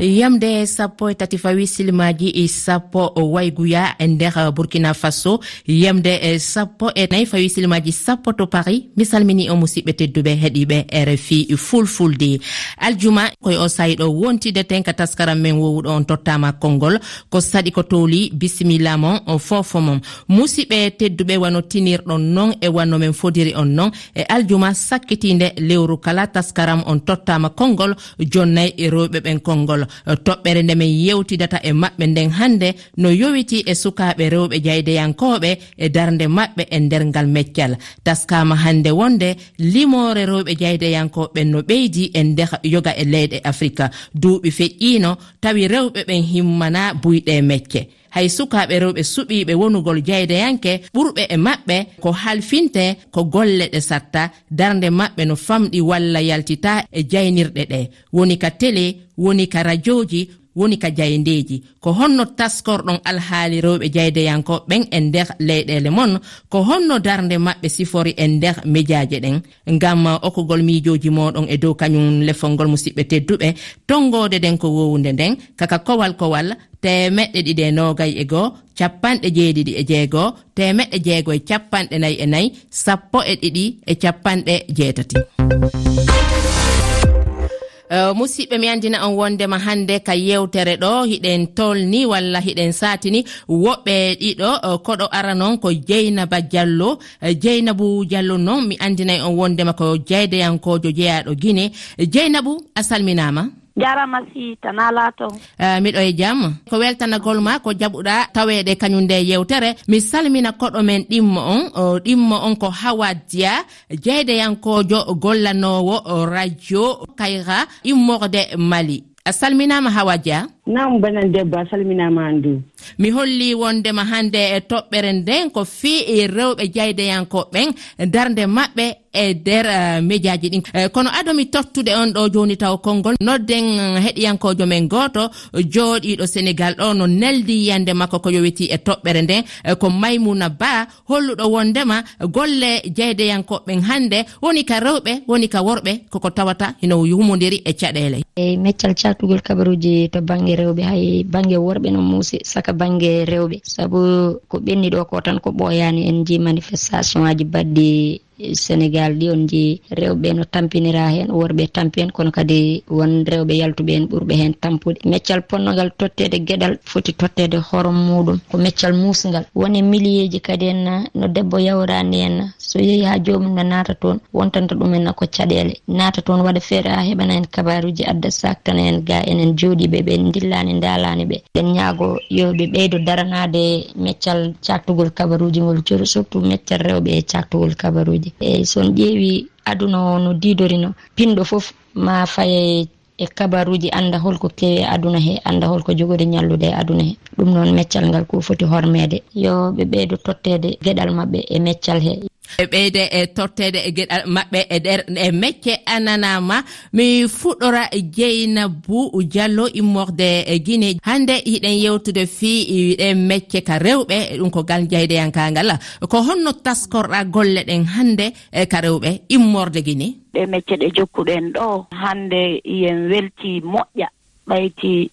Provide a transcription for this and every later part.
yamde sappo e tati fawi silimaji e sappo wayguya e nder uh, burkina faso. Yamde sappo e nayi e fawi silimaji sappo to paris. Mi salmini o musidɓe tedduɓe heeɗiɓe rfi fulfulde. Aljuma koye o sayiɗo wontide tenka taskaram men wowuɗo on tottama konngol. Ko saɗi ko towli bisimilla mon fofo mon. Musidɓe tedduɓe wano tinirɗon noon e wanno men fodiri on noon e aljuma sakkitinde lewru kala taskaram on tottama konngol jonnayi e rewɓe ɓen konngol. toɓɓere nde min yewtidata e maɓɓe nden hannde no yowiti e sukaaɓe rewɓe jeydeyankooɓe e darnde maɓɓe e nder ngal meccal. Taskama hannde wonde limore rewɓe jeydeyankoɓe no ɓeydi e ndeha yoga e leyɗe afrique duuɓi feƴƴiino tawi rewɓe ɓen himmana buyɗe mecce. hay sukaɓe rewɓe suɓiɓe wonugol jeydayanke ɓurɓe e maɓɓe ko halfinte ko golle ɗe satta. Darde maɓɓe no famɗi walla yaltita e jaynirɗe ɗe. Woni ka télé woni ka radioji woni ka jayndeji ko honno taskorɗon alhaali rewɓe jeydeyankoɓen e nder leyɗele mon ko honno darde maɓɓe sifori e nder médiaji ɗen. Ngam okkugol miijoji moɗon e dow kañum lefol ngol musidɓe tedduɓe tongode nden ko wowude nden kaka kowal kowal temeɗɗe ɗiɗi e nogay e goo capanɗe jeeɗiɗi e jeegoo temeɗɗe jeego e capanɗe nayi e nayi sappo e ɗiɗi e capanɗe jeetati. Uh, musidɓe mi andina on wondema hannde ka yewtere ɗo hiɗen tolni walla hiɗen satini woɓɓe ɗiɗo uh, koɗo ara noon ko jeynaba diallo. Uh, jeynabou diallo noon mi andinayi on wondema ko jeydeyankojo jeeyaɗo guine jeynabu a salminama jarama si tana laato. Uh, miɗo e jaam ko weltanagol ma ko jaɓuɗa taweɗe kañum nde yewtere. Mi salmina koɗo men ɗimmo on. Ɗimmo on ko hawa dia jeydeyankojo gollanowo radio kayra immorde mali. A salminama hawa dia. nam banan debbo a salminama an du mi holli wondema hande e toɓɓere nden ko fii e rewɓe jeydeyankoɓɓen darde maɓɓe e nder eh, médiaji ɗin. Eh, kono adomi tottude on ɗo joni taw konngol nodden heɗiyankojo men goto jooɗiɗo sénégal ɗo no neldi yiyande makko ko yowiti e toɓɓere nden. Eh, ko maymouna ba holluɗo wondema golle jeydeyankoɓɓen hande woni ka rewɓe woni ka worɓe koko tawata hino yumodiri e caɗele. Eyi meccal catugol kabaruji to banggue rewɓe hay banggue worɓe no muusi saka banggue rewɓe. Saabu ko ɓenni ɗo ko tan ko ɓoyani en ji manifestation aji baɗɗi sénégal ɗi on jeeyi rewɓe no tampinira hen worɓe tampi hen kono kadi won rewɓe yaltuɓe hen ɓurɓe hen tampude. Meccal ponnogal tottede gueɗal foti tottede horom muɗum ko meccal musgal. Woni millier ji kadi en no debbo yawrani en so yeehi ha jomum ne naata toon wontanta ɗumen ko caɗele. Naata toon waɗa feere ha heɓana en kabaruji adda saktana en ga enen jooɗiɓe ɓe dillani dalani ɓe. Ɓen ñaago yoɓe ɓeydo daranade meccal caktugol kabaruji ngol cori surtout meccal rewɓe e caktugol kabaruji. hakkillaaji e son ƴeewi aduna o no didorino pinɗo fof ma faye e kabaruji anda holko kewi e aduna he anda holko jogori ñallude e aduna he. Ɗum noon meccal ngal ko foti hormede yo ɓe ɓeydo tottede gueɗal mabɓe e meccal he. e ɓeyde e tottede e geɗal maɓɓe e ɗer e mecce ananama. Mi fuɗɗora jeyna bou diallo immorde e guine hande yiɗen yewtude fii ɗe mecce ka rewɓe e ɗum ko gal jeydeyankagal. Ko honno taskorɗa golle ɗen hande e ka rewɓe immorde guine ɗe mecce ɗe jokkuɗen ɗo hande yen welti moƴƴa. Ɓayti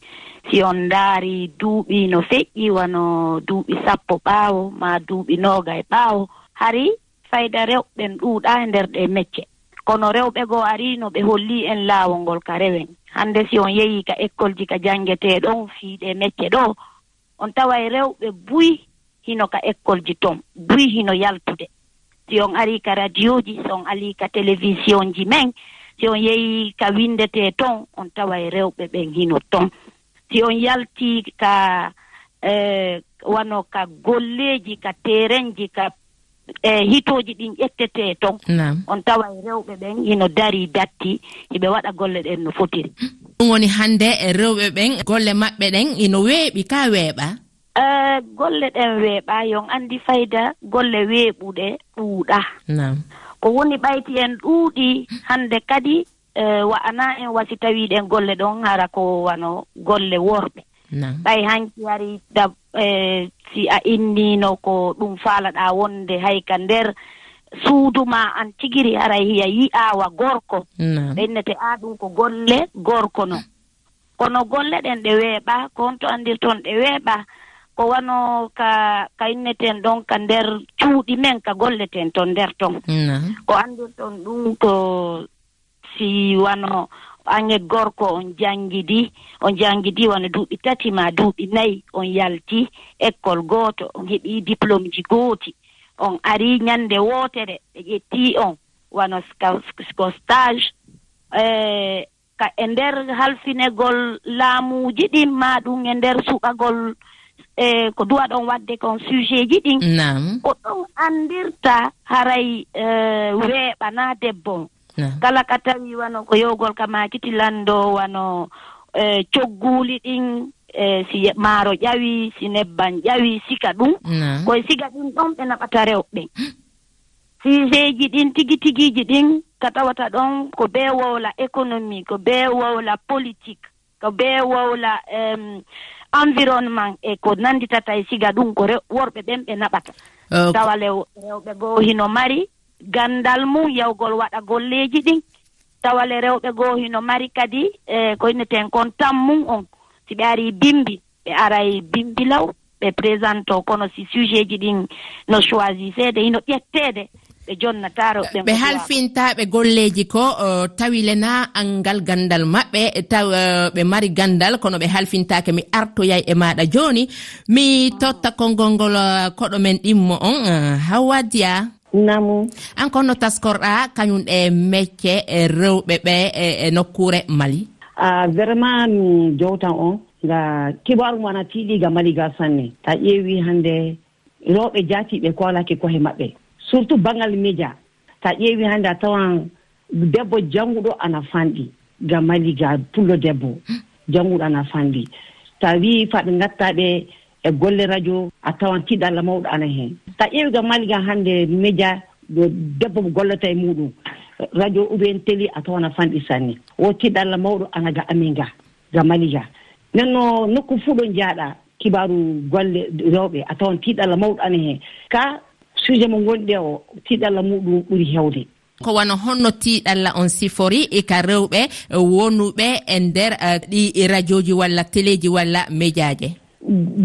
si on ndaari duuɓi no feƴƴi wano duuɓi sappo ɓaawo ma duuɓi nooga e ɓaawo. Hari fayda rewɓen ɗuuɗa e nder ɗe mecce. Kono rewɓe goo ariino ɓe holli en laawol ngol ka rewen. Hannde si on yehii ka école ji ka janngeteeɗon fiiɗe mecce ɗo on tawa e rewɓe buyi hino ka école ji toon buyi hino yaltude. Si on arii ka radio ji so on alii ka télévision ji men si on yehii ka windetee toon on tawa e rewɓe ɓen hino toon si on yaltii ka eh, wano ka golleeji ka terenji ka e hitooji ɗin ƴettete ton. On tawa e rewɓe ɓen ino darii datti hiɓe waɗa golle ɗen no fotiri. Ɗum woni hannde e rewɓe ɓen golle maɓɓe ɗen ino weeɓi ka weeɓa? E, golle ɗen weeɓa yon anndi fayda golle weeɓuɗe ɗuuɗa. Ko woni ɓayti en ɗuuɗi hannde kadi e, wa'ana en wasi tawiiɗen golle ɗon hara ko wano golle worɓe. Ɓay hanki ari e si a innino ko ɗum faalaɗa wonde hay ka nder suudu ma an tigiri haray hiya yi'awa gorko. Ɓennete a ɗum ko golle gorko no. Kono golle ɗen ɗe weeɓa ko honto anndirton ɗe weeɓa ko wano ka ka inneten ɗon ka nder cuuɗi men ka golleten ton nder ton. Ko anndirton ɗum ko si wano ange gorko on janngidi on janngidi wona duuɓi tati ma duuɓi nayi on yalti école gooto on heɓii diplôme ji gooti on arii ñannde wootere ɓe ƴettii on wano ko stage e ka e ndeer halfinegol laamuuji ɗin ma ɗum e ndeer suɓagol e ko duwa ɗon waɗde kon sujet ji ɗin. Ko ɗon anndirta haray e, weeɓanaa debbo on. kala ka tawi wano ko yowgol ka makitilando wano e cogguuli ɗin e si maaro ƴawi si nebban ƴawi sika ɗum. Koye siga ɗin ɗon ɓe naɓata rewɓe. Siseji ɗin tigi tigiiji ɗin ka tawata ɗon ko bee wowla économie ko bee wowla politique ko bee wowla um, environnement e ko nannditata e siga ɗum ko worɓe ɓen ɓe naɓata. Euh, Tawa rewɓe goo hino mari ganndal mum yawgol waɗa golleeji ɗin. Tawale rewɓe goo hino mari kadi e ko inneten kon tan mum on. Si ɓe arii bimbi ɓe aray bimbi law ɓe présente o kono si sujet ji ɗin no choisiseede hino ƴetteede ɓe jonnata rewɓe ɓe halfintaɓe golleji ko uh, tawilena angal gandal maɓɓe e, taw uh, ɓe mari gandal kono ɓe halfintake mi artoyay e maɗa joni mi totta konngol ngol uh, koɗo men ɗimmo on uh, hawadya namu. An konno taskorɗa kañum e mecce e rewɓe ɓe e, e nokkure mali. Vraiment mi jowtan on nga kibaru mana tiiɗiga mali ga sanne. Ta ƴeewi hannde rewɓe jaatiɓe ko kolake kohe maɓɓe. Surtout bangal média ta ƴeewi hannde a tawan debbo jannguɗo ana fanɗi ga mali ga pullo debbo. Jannguɗo ana fanɗi. Ta wi faɓe ngatta ɓe e golle radio a tawan tiɗalla mawɗo ana heen. so a ƴeewi ga mali gam hannde média ɗo debbo mo gollata e muɗum. Radio ou bien télé a tawan a fanɗi sanne. O tiɗalla mawɗo ana ga amin ga ga mali ga nden no nokku fuu ɗo jaaɗa kibaru golle rewɓe. A tawan tiɗalla mawɗo ana heen ka sujet mo gonɗe o tiɗalla muɗum ɓuri heewde ko wano honno tiiɗalla on sifori e ka rewɓe e wonuɓe e nder e ɗi radio ji walla téléji walla médiaje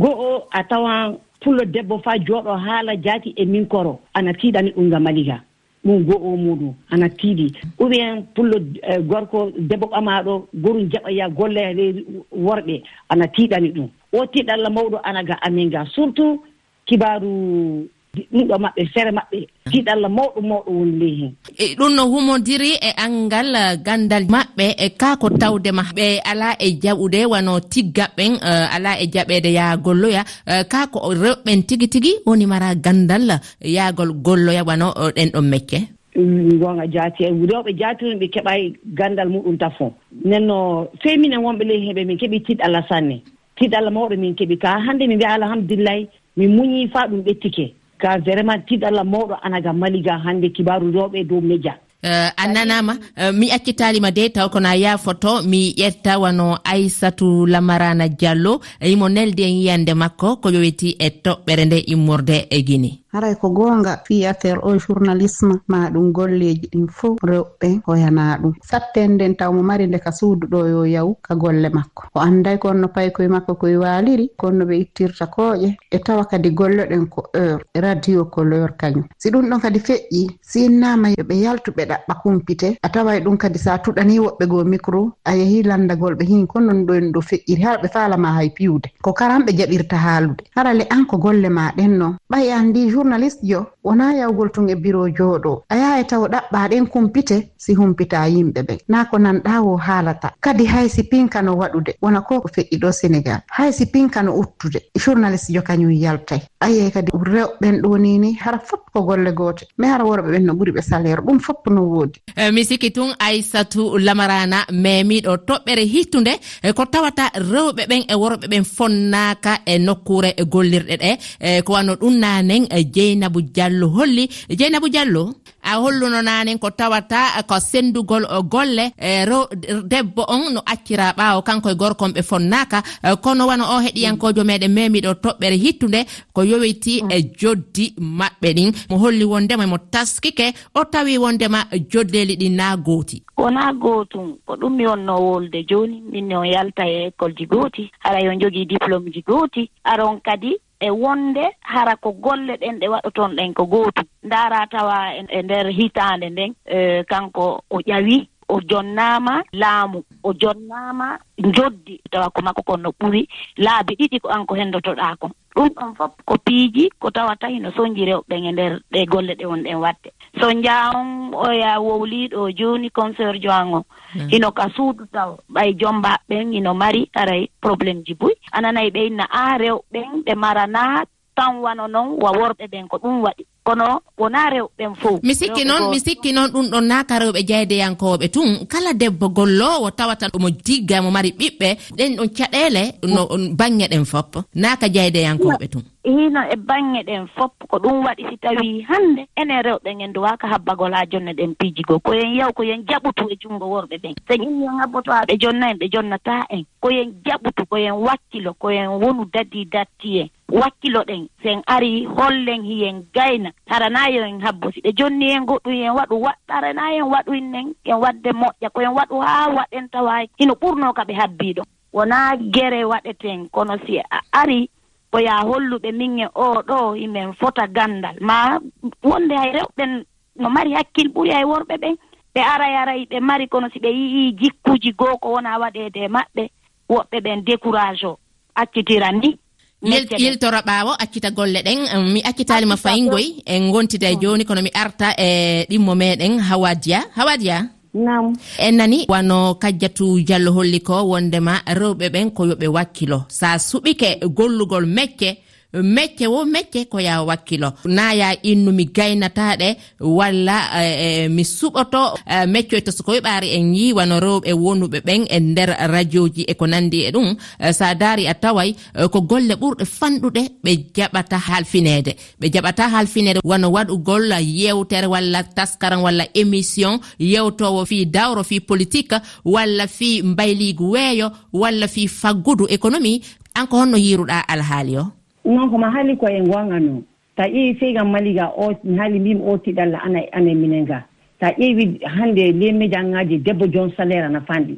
go'o a tawan pullo debbo fa jooɗo haala jaati e min koro. Ana tiiɗani ɗum ga maliga ɗum go o muɗum ana tiiɗi. Ou bien pullo e, gorko debbo ɓamaɗo gorum jaɓaya golle e, worɓe ana tiiɗani ɗum. O tiiɗalla mawɗo ana ga amin ga. Surtout kibaru ɗiɗo maɓɓe feere maɓɓe tiiɗalla mawɗo mawɗo woni ley heen e ɗum no humodiri e anngal uh, ganndal maɓɓe e kaa ko tawdema ɓe alaa e jaɓude wano tigga ɓen uh, alaa e jaɓeede yaha golloya uh, kaa ko rewɓen tigi tigi woni mara ganndal yahgol golloya wano ɗen ɗon mecce. Mm, Gonga jaati e rewɓe jaatino ɓe keɓay ganndal muɗum tafon nenno feminin wonɓe ley heɓe min keɓi tiɗallah sanne. Tiɗallah mawɗo min keɓi ka. Hannde mi mbiya alhamdulillahi min muñii faa ɗum ɓettike. ka vraiment tiɗalla mawɗo anaga maliga hannde kibaru rewɓe dow média Uh, eh, a nanama uh, eh, mi accitalima de taw kono a yafoto mi ƴetta wano aissatou lamarana diallo e imo nelde e yiyande makko ko yowiti e toɓɓere nde immorde e guine haray ko goonga fi affaire o journalisme ma ɗum golleji ɗin fof rewɓe hoyana ɗum. Satten nden taw mo mari nde ka suudu ɗo yo yaw ka golle makko. O anday konno paykoye makko koye waaliri konno ɓe ittirta kooƴe e tawa kadi golloɗen ko heure radio ko lor kañum. Si ɗum ɗon kadi feƴƴi sinnama yoɓe yaltu ɓe ɗaɓɓa kumpite a taway ɗum kadi sa tuɗani woɓɓe goo micro a yehi landagol ɓe hin ko non ɗon ɗo feƴƴiri har ɓe faalama hay piwde ko karanɓe jaɓirta haalude. Harale an ko golle ma ɗen noon ɓay an ndi jour journaliste jo wona yawgol tun e bureau jooɗo. A yaha e taw ɗaɓɓa ɗen kumpite si humpita yimɓe ɓen na ko nanɗa wo haalata. Kadi hay si pinkano waɗude wona ko ko feƴƴi ɗo sénégal hay si pinkano uttude journaliste jo kañum yaltay. Aye kadi rewɓen ɗo nini hara fop ko golle goote. Mais hara worɓe ɓen no ɓuri ɓe salaire ɗum fop no woodi. E, mi sikki tun aissatou lamarana memiɗo toɓɓere hittude e, ko tawata rewɓe ɓen e worɓe ɓen fonnaka e nokkure gollirɗe ɗe. E, ko wanno ɗum nanen dieynabou diallo holli. Dieynabou diallo a holluno nanen ko tawata ko sendugol eh, golle eh, rew debbo on no accira ɓawo kanko e gorkon ɓe fonnaka eh, kono wano o heɗiyankojo meɗen memiɗo toɓɓere hittude ko yowiti e joddi maɓɓe ɗin. Mo holli wondema mo taskike o tawi wondema joddeli ɗi na gooti. Wona gootum ko ɗum mi wonno wolde joni minne on yalta e école ji gooti hara yo jogii diplôme ji gooti. Aron kadi e wonde hara ko golle ɗen ɗe waɗoton ɗen ko gootum ndaara tawa e-, e nder hitaande nden eh, kanko o ƴawi o jonnaama laamu o jonnaama joddi tawa ko makko kon no ɓuri laabi ɗiɗi ko an ko henndotoɗaa kon ɗum ɗon fof ko piiji ko tawata hino soñji rewɓen e ndeer ɗe golle ɗe won ɗen waɗde. So njaawon oya wowliiɗo jooni concert joan o hino mm. ka suudu taw ɓay jombaaɓen hino mari aray probléme ji boyi ananayi ɓe inna a rewɓen ɓe maranaa tan wano noon wa worɓe ɓen ko ɗum waɗi. kono wona rewɓen fof mi sikki noon mi sikki noon ɗum ɗon naa rewɓe jeydeyankoɓe tun. Kala debbo gollowo tawata omo digga mo mari ɓiɓɓe ɗen ɗon caɗele no baŋŋe ɗen fof naa jeydeyankoɓe tun. hino e banŋe ɗen fof ko ɗum waɗi si tawi hannde enen rewɓe en duwaka habbagol ha jonna ɗen piiji goo koyen yaw koyen jaɓutu e junngo worɓe ɓen. So ñimmion habboto ha ɓe jonna en ɓe jonnata en. Koyen jaɓutu koyen wakkilo koyen wonu dadi datti en. Wakkilo ɗen sen ari hollen hiyen gayna. Haranayo en habbo si ɓe jonni en goɗɗum yen waɗu waɗɗa en en waɗuinnen en wadde moƴƴa koyen waɗu haa waɗen tawa hino ɓurno ka ɓe habbiɗo wonaa gere waɗeten kono si a ari ko oya holluɓe min e o ɗo imin fota ganndal ma wonde hay rewɓen no mari hakkil ɓuri hay worɓe ɓen ɓe aray aray ɓe mari kono si ɓe yii jikkuji goo ko wona waɗeede e maɓɓe woɓɓe ɓen décourage o. Accitiran ni yiltoro ɓaawo accita golle ɗen. Um, mi accitalima fayin goy en gontida e oh. jooni kono mi arta e ɗimmo meɗen hawadiya hawadiya nam. En nani wano kajjatu diallo holli ko wondema rewɓe ɓen ko yoɓe wakkilo. Sa suɓike gollugol mecce mecce wo mecce ko ya wakkilo. Naya innu mi gaynataɗe walla e, e, mi suɓoto. E, meccoyto so koye ɓaari en yiwano rewɓe wonuɓe ɓen e nder radio ji e ko nandi e ɗum. Sa daari a taway ko golle ɓurɗe fanɗuɗe ɓe jaɓata halfinede. Ɓe jaɓata halfinede wano waɗugol yewtere walla taskaran walla émission yewtowo fi dawro fi politique walla fi mbayligu weeyo walla fi faggudu économie. An ko honno yiruɗa alhaali o. noon koma haali ko e gonga noon so ƴeewi feygam maliga o mi haali mbimi o tiɗalla ana ana e minen ga. Ta ƴeewi hannde les médian ŋaji debbo jon salaire ana fanɗi.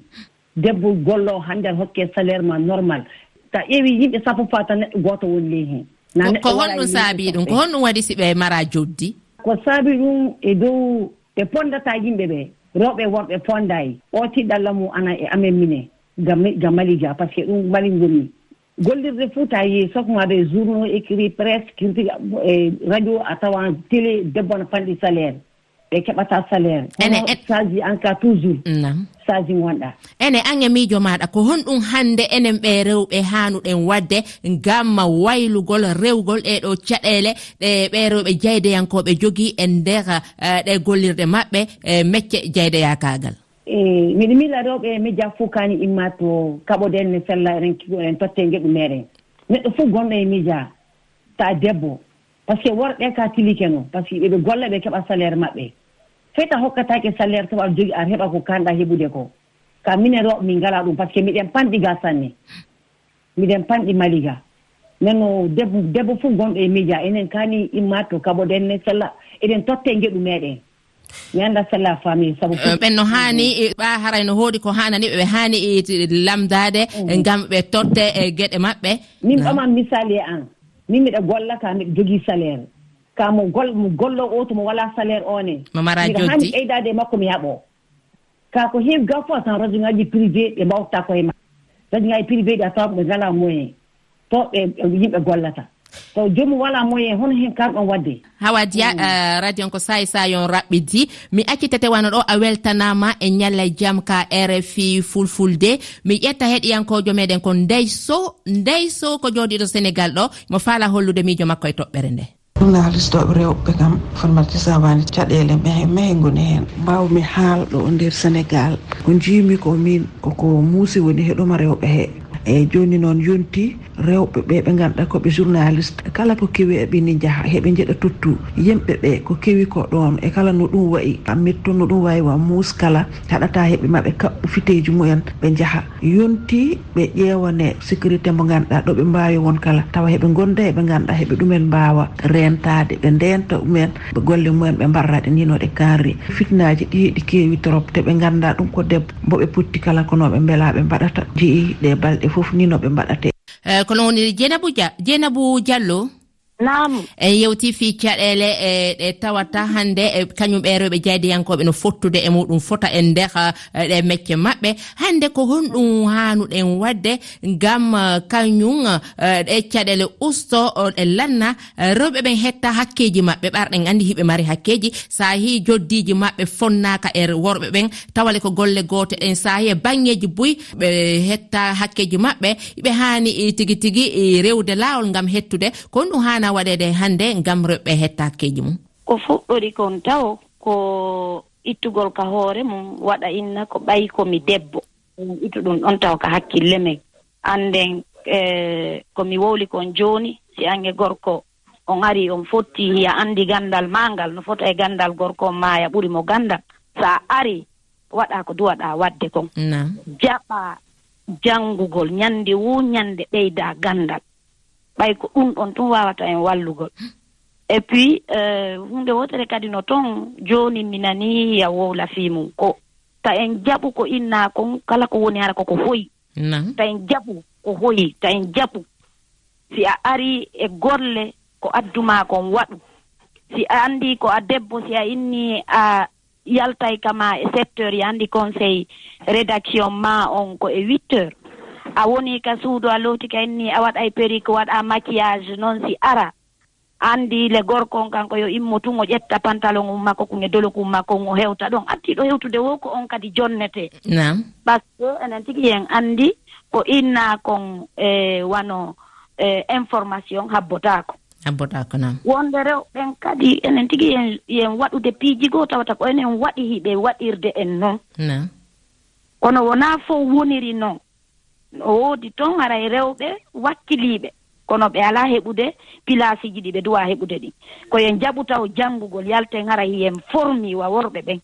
Debbo gollo hannde aɗa hokke salaire ma normal. Ta ƴeewi yimɓe sappo fa ta neɗɗo gooto woni ley hen ko honɗum saabi ɗum ko honɗum waɗi si ɓe mara joddi? Ko saabi ɗum e dow ɓe pondata yimɓe ɓe rewɓe worɓe pondayi o tiɗɗalla mum ana e amen mine ga mali par ce que ɗum mali ngomi gollirde fuu ta yi sokma des e journaux e écrit presse kirti e radio a tawan télé debbo no fanɗi salaire ɓe keɓata salaire. Ene saji e- en cas toujours. Nam saji gonɗa ene an e miijo maɗa ko honɗum hannde enen ɓe rewɓe hanuɗen wadde ngam waylugol rewgol ɗeɗo caɗele ɗe ɓe rewɓe jeydeyankoɓe jogui e nder ɗe gollirɗe maɓɓe e mecce jeydeyakagal miɗo milla rewɓe miija fof kaani imma to kaɓode ne sella eɗen kigo totte geɗu meɗen. Neɗɗo fof gonɗo e miija ta debbo. Par ce que worɓe ka tilike no par ce que ɓeɓe golla ɓe keɓa salaire maɓɓe. Fey ta hokkatake salaire to aɗa jogui aɗa heɓa ko kanɗa heɓude ko. Ka minen rewɓe min ngala ɗum par ce que miɗen panɗi ga sanne miɗen panɗi maliga. Nanno debbo debbo fof gonɗo e miija enen kani imma to kaɓode ne sella eɗen totte geɗu meɗen. mi annda sella famille sabu eh, ɓen no haani e ɓa haray no hoodi ko hanani ɓe haani e lamdade mm. e ngam ɓe totte e gueɗe maɓɓe. Min ɓaman misali e an. Min miɗa golla ka miɗa jogui salaire. Ka mo gol mo gollo o to mo walaa salaire one mo mara joddi miɗa haani e makko mi yaɓo ka ko heewi gaa fof tan radio ngaji privé ɓe mbawtataa koye ma. Radio ngaji privé ɗi a tawa ɓe ngala moyen. To ɓe yimɓe gollata. so jomum wala moyen hono hen karɗon wadde. Hawa diya mm. eh, radio on ko sayi sayi on raɓɓiti. Mi accitatewana ɗo a weltanama e ñalla e jaam ka rfi fulfulde. Mi ƴetta heɗiyankojo meɗen ko ndeyso ndeyso ko jooɗiɗo sénégal ɗo. Mo faala hollude miijo makko e toɓɓere nde. Ɗum rewɓe kam formalité savani caɗele mehe mehe goni hen. Mbawmi haalɗo nder sénégal. Ko jiimi ko min koko muusi woni heɗuma rewɓe he. eyyi joni noon yonti rewɓe ɓe ɓe ganduɗa koɓe journaliste kala ko kewi eɓeni jaaha heɓe jeeɗa tottu yimɓe ɓe ko kewi ko ɗon e kala no ɗum wayi amitto no ɗum wawi wa muskala haɗata heɓe maɓe kaɓɓu fiteji mumen ɓe jaaha yonti ɓe ƴewane sécurité mo ganduɗa ɗo ɓe mbawi won kala. Tawa heɓe gonda eɓe ganduɗa heɓe ɗumen mbawa rentade ɓe ndenta ɗumen ɓe golle mumen ɓe mbarraɗe ndino ɗe kanri fitnaji ɗi ɗi kewi trop te ɓe ganda ɗum ko debbo mboɓe potti kala konoɓe beela ɓe mbaɗata. Jeeyi ɗe balɗe fof ni no ɓe mbaɗate. Eh, ko kono woni jeynabou dia jeynabou diallo. nam en yewti fi caɗele e ɗe tawata hannde e kañum ɓe rewɓe jeydiyankoɓe no fottude e muɗum fota e ndeha e ɗe mecce maɓɓe. Hannde ko honɗum hanuɗen wadde ngam e, kañum e, ɗe caɗele usto ɗe lanna rewɓe ɓen hetta hakkeji maɓɓe ɓarɗen andi hiɓe mari hakkeji. Sahi joddiji maɓɓe fonnaka e worɓe ɓen. Tawale ko golle gote ɗen sahi e bangeji boyi ɓe hetta hakkeji maɓɓe. Ɓe hani tigi tigi rewde lawol ngam hettude. Ko honɗum hana waɗede hannde ngam rewɓe hettakkeji mum? Ko fuɗɗori kon taw ko ittugol ka hoore mum waɗa inna ko ɓayi komi debbo. Itu ɗum ɗon taw ka hakkille men. Annden e eh, komi wowli kon jooni si ange gorko on ari on fotti hiya anndi ganndal maa ngal no fota e ganndal gorko on maaya ɓuri mo ganndal so a ari waɗa ko duwaɗa waɗde kon. Jaɓa janngugol ñannde wu ñannde ɓeyda ganndal ɓay ko ɗum ɗon tun wawata en wallugol et puis euh, hunde wotere kadi no toon joni mi nani ya wowla fimum ko ta en jaɓu ko inna kon kala ko woni hara koko hoyi. Ta en jaɓu ko hoyi ta en jaɓu. Si a ari e golle ko adduma kon waɗu. Si a andi ko a debbo si a inni a yaltay kama e sept heures ya andi conseil rédaction ma on ko e huit heures. a woni ka suudu a lowti ka inni a waɗa e péri ko waɗa maquillage noon si ara. Anndi le gorko on kanko yo immo tun o ƴetta pantalon um makko kon e dolokun makko o hewta. Ɗon attiɗo hewtude wo ko on kadi jonnete. Nam par ce que enen tigi en anndi ko innakon e wano e information habbotako habbotako nam wonde rewɓen kadi enen tigi yen yen waɗude piiji goo tawata ko enen waɗi hiɓe waɗirde en noon nam kono wona fof woniri noon woodi toon haray e rewɓe wakkiliiɓe. Kono ɓe alaa heɓude place ji ɗi ɓe duwa heɓude ɗi. Koyen jaɓu taw janngugol yalten haray yen formi wa worɓe ɓen.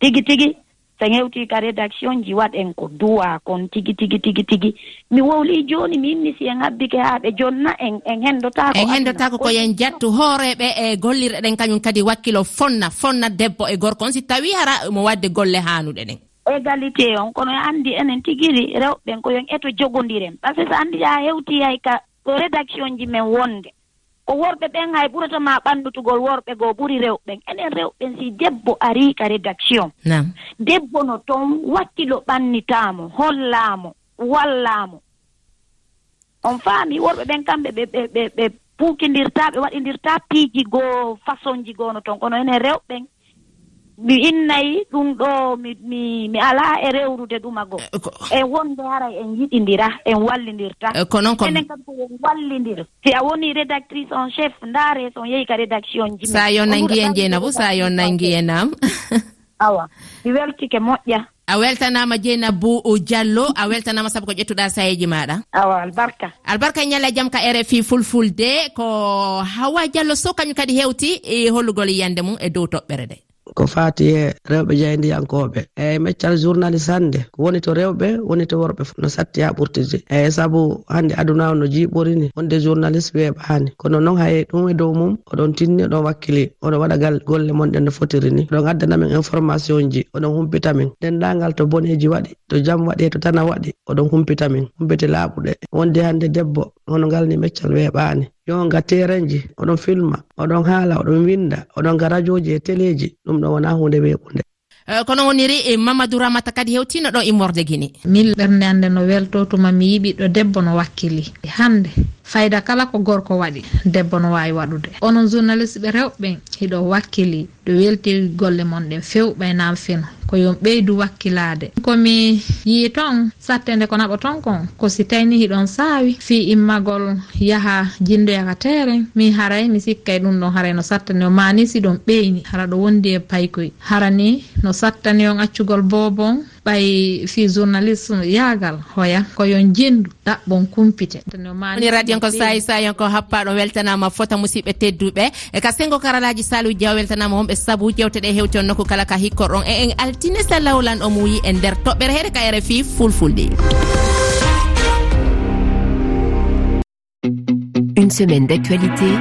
Tigi tigi sen hewtii ka rédaction ji waɗen ko duwa kon. Tigi tigi tigi tigi. Mi wowlii jooni mi yimmi si en habbike haa ɓe jonna en en henndotaako en henndotaako koyen jattu hooreɓe e gollirɗe ɗen kañum kadi wakkilo fonna fonna debbo e gorko. On si tawii hara mo waɗde golle haanuɗe ɗen. égalité on kono anndi enen tigiri rewɓen ko yon eto jogondiren. Par ce que so anndi a hewti hay ka ko rédaction ji men wonde. Ko worɓe ɓen hay ɓuratama ɓanndutugol worɓe goo ɓuri rewɓen enen rewɓen si debbo arii ka rédaction. Debbo no toon wakkilo ɓannitaamo hollaamo wallaamo on faami worɓe ɓen kamɓe ɓe ɓe ɓe ɓe puukindirtaa ɓe waɗindirtaa piiji goo façon ji goo no toon kono enen rewɓen mi innayi ɗum ɗo mi mi alaa e rewrude ɗumago. Eh, en e wonde haray en yiɗindira en wallidirta eh, ko noon enen kam ko en wallidir. Si a woni rédactrice en chef ndaare son yehi ka rédaction ji sa yo nangi en jeenabou sa yo nangi e nam? awa mi weltike moƴƴa. A weltanama dieynabou diallo a weltanama saabu ko ƴettuɗa sayeji maɗa. Awa albarka. Albarka ñalla e jaam ka rfi fulfulde ko hawa diallo sow kañum kadi hewti e hollugol yiyande mum e dow toɓɓere nde ko fati e rewɓe jeyndiyankoɓe eyyi meccal journaliste hannde woni to rewɓe woni to worɓe no satti ha ɓurtide eyyi saabu hannde aduna o no jiiɓorini wonde journaliste weeɓani kono noon hay ɗum e dow mum oɗon tinni oɗon wakkili oɗon waɗa gal golle monɗen no fotiri ni oɗon addanamin information ji oɗon humpitamin dendagal to boneji waɗi to jaam waɗi e to tana waɗi oɗon humpitamin humpiti laaɓuɗe. Wonde hannde debbo hono ngal ni meccal weeɓaani yo nga ga terenji oɗon filma oɗon haala oɗon winda oɗon ga radioji e téléji ɗum ɗo wona hunde weeɓunde. Eh, kono woniri eh, mamadou ramata kadi hewtino ɗo e immorde guine min ɓernde hannde no welto weltotumami yiɓi ɗo debbo no wakkili. Hannde fayda kala ko gorko waɗi debbo no wawi waɗude. Onon journaliste ɓe rewɓe hiɗo wakkili ɗo weltiri golle mon ɗen few nam fino ko yon ɓeydu wakkilade komi yii ton sattede ko naɓa ton kon ko si tawni hiɗon saawi fi immagol yaha jindoyaka teren min haray mi sikkay ɗum ɗon haray no sattani o mani si ɗon ɓeyni. Hara ɗo wondi e paykoye harani no sattani on accugol bobon ɓay fi journalisme yaagal hoya koyon jendu ɗaɓɓon kumpite. Woni radion ko sayi sayon ko happaɗo weltanama fota musidɓe tedduɓe. E ka sengo karalaji saluji diaw weltanama homɓe saabu jewteɗe hewti on nokku kala ka hikkorɗon e en altine salawlan o muyi e nder toɓɓere heɗe ka rfi fulfulde. Une semaine d'actualité.